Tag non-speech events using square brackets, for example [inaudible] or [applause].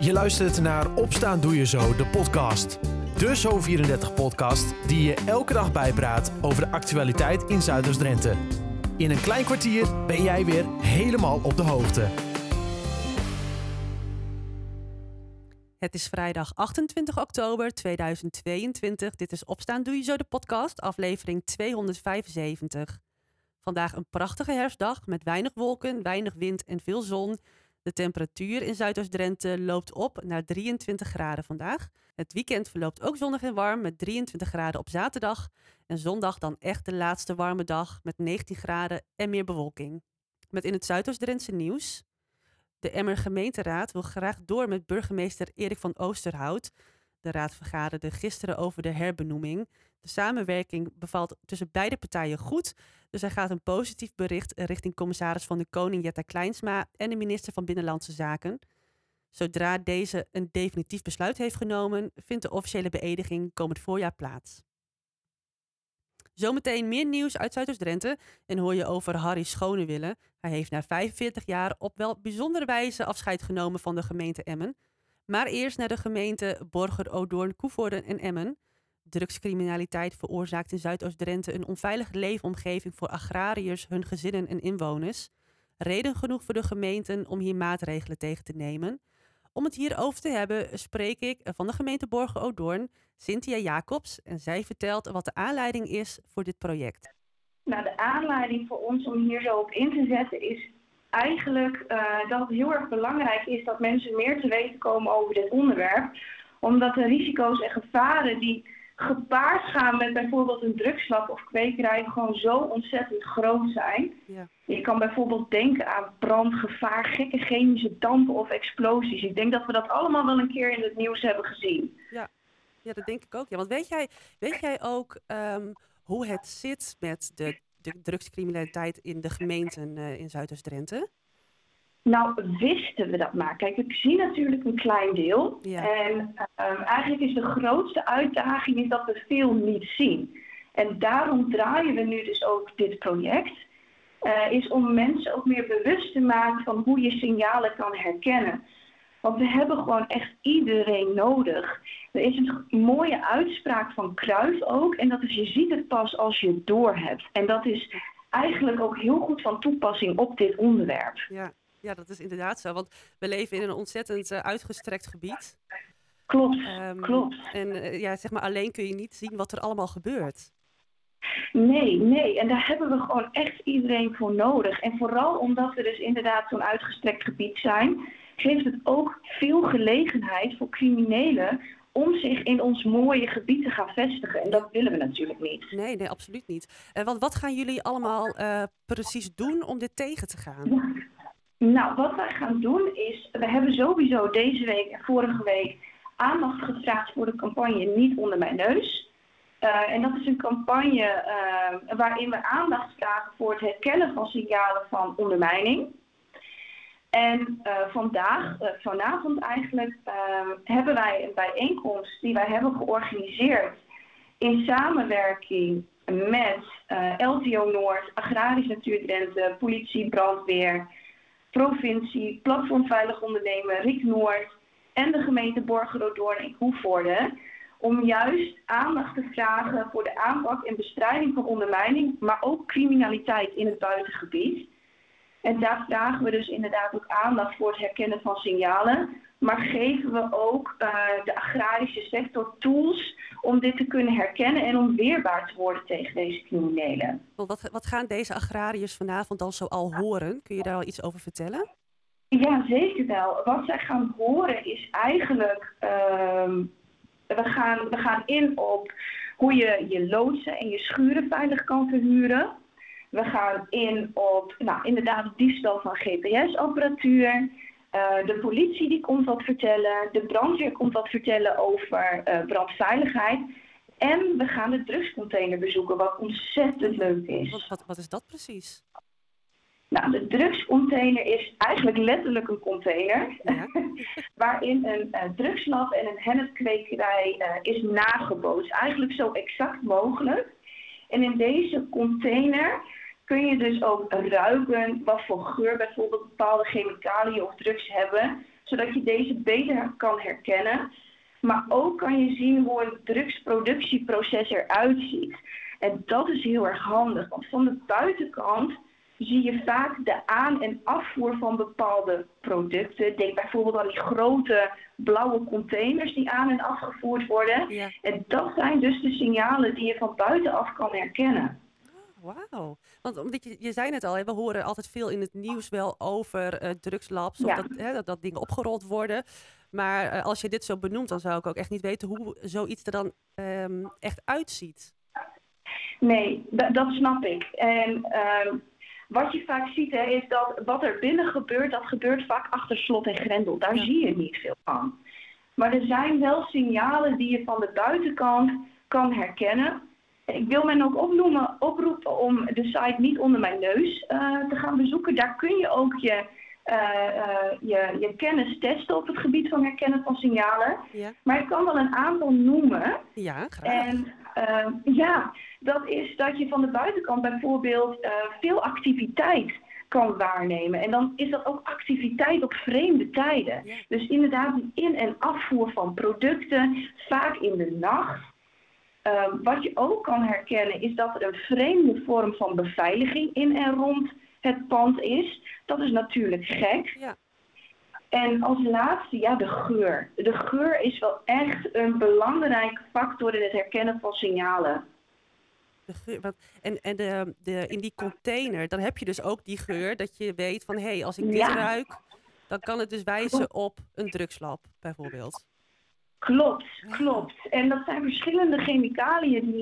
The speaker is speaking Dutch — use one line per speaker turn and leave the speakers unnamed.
Je luistert naar Opstaan Doe Je Zo, de podcast. De Zo34-podcast die je elke dag bijpraat over de actualiteit in Zuiders-Drenthe. In een klein kwartier ben jij weer helemaal op de hoogte.
Het is vrijdag 28 oktober 2022. Dit is Opstaan Doe Je Zo, de podcast, aflevering 275. Vandaag een prachtige herfstdag met weinig wolken, weinig wind en veel zon. De temperatuur in Zuidoost-Drenthe loopt op naar 23 graden vandaag. Het weekend verloopt ook zonnig en warm met 23 graden op zaterdag. En zondag dan echt de laatste warme dag met 19 graden en meer bewolking. Met in het Zuidoost-Drentse nieuws. De Emmer gemeenteraad wil graag door met burgemeester Erik van Oosterhout. De raad vergaderde gisteren over de herbenoeming. De samenwerking bevalt tussen beide partijen goed. Dus hij gaat een positief bericht richting commissaris van de Koning Jetta Kleinsma en de minister van Binnenlandse Zaken. Zodra deze een definitief besluit heeft genomen, vindt de officiële beëdiging komend voorjaar plaats. Zometeen meer nieuws uit Zuidoost-Drenthe en hoor je over Harry Schonewille. Hij heeft na 45 jaar op wel bijzondere wijze afscheid genomen van de gemeente Emmen. Maar eerst naar de gemeente Borger, Odoorn, Koevoorden en Emmen. Drugscriminaliteit veroorzaakt in Zuidoost-Drenthe een onveilige leefomgeving voor agrariërs, hun gezinnen en inwoners. Reden genoeg voor de gemeenten om hier maatregelen tegen te nemen. Om het hierover te hebben spreek ik van de gemeente Borger Odoorn, Cynthia Jacobs. En zij vertelt wat de aanleiding is voor dit project.
Nou, de aanleiding voor ons om hier zo op in te zetten is eigenlijk uh, dat het heel erg belangrijk is dat mensen meer te weten komen over dit onderwerp. Omdat de risico's en gevaren die gepaard gaan met bijvoorbeeld een drugslab of kwekerij gewoon zo ontzettend groot zijn. Ja. Je kan bijvoorbeeld denken aan brandgevaar, gekke chemische dampen of explosies. Ik denk dat we dat allemaal wel een keer in het nieuws hebben gezien.
Ja, ja dat denk ik ook. Ja. Want weet jij, weet jij ook um, hoe het zit met de, de drugscriminaliteit in de gemeenten uh, in Zuidoost-Drenthe?
Nou, wisten we dat maar. Kijk, ik zie natuurlijk een klein deel. En um, eigenlijk is de grootste uitdaging is dat we veel niet zien. En daarom draaien we nu dus ook dit project. Uh, is om mensen ook meer bewust te maken van hoe je signalen kan herkennen. Want we hebben gewoon echt iedereen nodig. Er is een mooie uitspraak van Kruif ook. En dat is je ziet het pas als je het doorhebt. En dat is eigenlijk ook heel goed van toepassing op dit onderwerp.
Ja. Ja, dat is inderdaad zo. Want we leven in een ontzettend uh, uitgestrekt gebied.
Klopt, um, klopt.
En uh, ja, zeg maar, alleen kun je niet zien wat er allemaal gebeurt.
Nee, nee. En daar hebben we gewoon echt iedereen voor nodig. En vooral omdat we dus inderdaad zo'n uitgestrekt gebied zijn, geeft het ook veel gelegenheid voor criminelen om zich in ons mooie gebied te gaan vestigen. En dat willen we natuurlijk niet.
Nee, nee, absoluut niet. Uh, want wat gaan jullie allemaal precies doen om dit tegen te gaan?
Ja. Nou, wat wij gaan doen is, we hebben sowieso deze week en vorige week aandacht gevraagd voor de campagne Niet onder mijn neus. Uh, en dat is een campagne waarin we aandacht vragen voor het herkennen van signalen van ondermijning. En uh, vandaag, vanavond eigenlijk, hebben wij een bijeenkomst die wij hebben georganiseerd in samenwerking met LTO Noord, Agrarisch Natuurdrenthe, politie, brandweer, provincie, Platform Veilig Ondernemen, Riek Noord en de gemeente Borgeroodoorn en Koevoorde. Om juist aandacht te vragen voor de aanpak en bestrijding van ondermijning, maar ook criminaliteit in het buitengebied. En daar vragen we dus inderdaad ook aandacht voor het herkennen van signalen. Maar geven we ook uh, de agrarische sector tools om dit te kunnen herkennen en om weerbaar te worden tegen deze criminelen.
Wat, wat gaan deze agrariërs vanavond dan zo al horen? Kun je daar al iets over vertellen?
Ja, zeker wel. Wat zij gaan horen is eigenlijk, uh, we, gaan, we gaan in op hoe je je loodsen en je schuren veilig kan verhuren. We gaan in op, nou inderdaad, diefstal van GPS-apparatuur. Uh, de politie die komt wat vertellen, de brandweer komt wat vertellen over uh, brandveiligheid. En we gaan de drugscontainer bezoeken, wat ontzettend leuk is.
Wat, wat, wat is dat precies?
Nou, de drugscontainer is eigenlijk letterlijk een container. Ja. [laughs] waarin een uh, drugslab en een hennepkwekerij is nagebootst. Eigenlijk zo exact mogelijk. En in deze container kun je dus ook ruiken wat voor geur bijvoorbeeld bepaalde chemicaliën of drugs hebben. zodat je deze beter kan herkennen. Maar ook kan je zien hoe een drugsproductieproces eruit ziet. En dat is heel erg handig, want van de buitenkant zie je vaak de aan- en afvoer van bepaalde producten. Denk bijvoorbeeld aan die grote blauwe containers die aan- en afgevoerd worden.
Ja.
En dat zijn dus de signalen die je van buitenaf kan herkennen.
Wauw. Want omdat je, je zei net al, hè, we horen altijd veel in het nieuws wel over eh, drugslabs. Of
Ja.
dat, hè, dat, dat dingen opgerold worden. Maar eh, als je dit zo benoemt, dan zou ik ook echt niet weten hoe zoiets er dan ehm, echt uitziet.
Nee, da- dat snap ik. En ehm, wat je vaak ziet hè, is dat wat er binnen gebeurt, dat gebeurt vaak achter slot en grendel. Daar
Ja.
zie je niet veel van. Maar er zijn wel signalen die je van de buitenkant kan herkennen. Ik wil men ook opnoemen, oproepen om de site niet onder mijn neus eh, te gaan bezoeken. Daar kun je ook je, eh, eh, je, je kennis testen op het gebied van herkennen van signalen.
Ja,
Maar ik kan wel een aantal noemen.
ja graag.
En ja, dat is dat je van de buitenkant bijvoorbeeld veel activiteit kan waarnemen. En dan is dat ook activiteit op vreemde tijden.
Ja.
Dus inderdaad die in- en afvoer van producten, vaak in de nacht. Ehm, wat je ook kan herkennen is dat er een vreemde vorm van beveiliging in en rond het pand is. Dat is natuurlijk gek.
Ja.
En als laatste, ja, de geur. De geur is wel echt een belangrijke factor in het herkennen van signalen.
De geur, want, en en de, de, in die container, dan heb je dus ook die geur dat je weet van hé, hey, als ik dit
Ja.
ruik, dan kan het dus wijzen op een drugslab bijvoorbeeld.
Klopt, klopt. En dat zijn verschillende chemicaliën die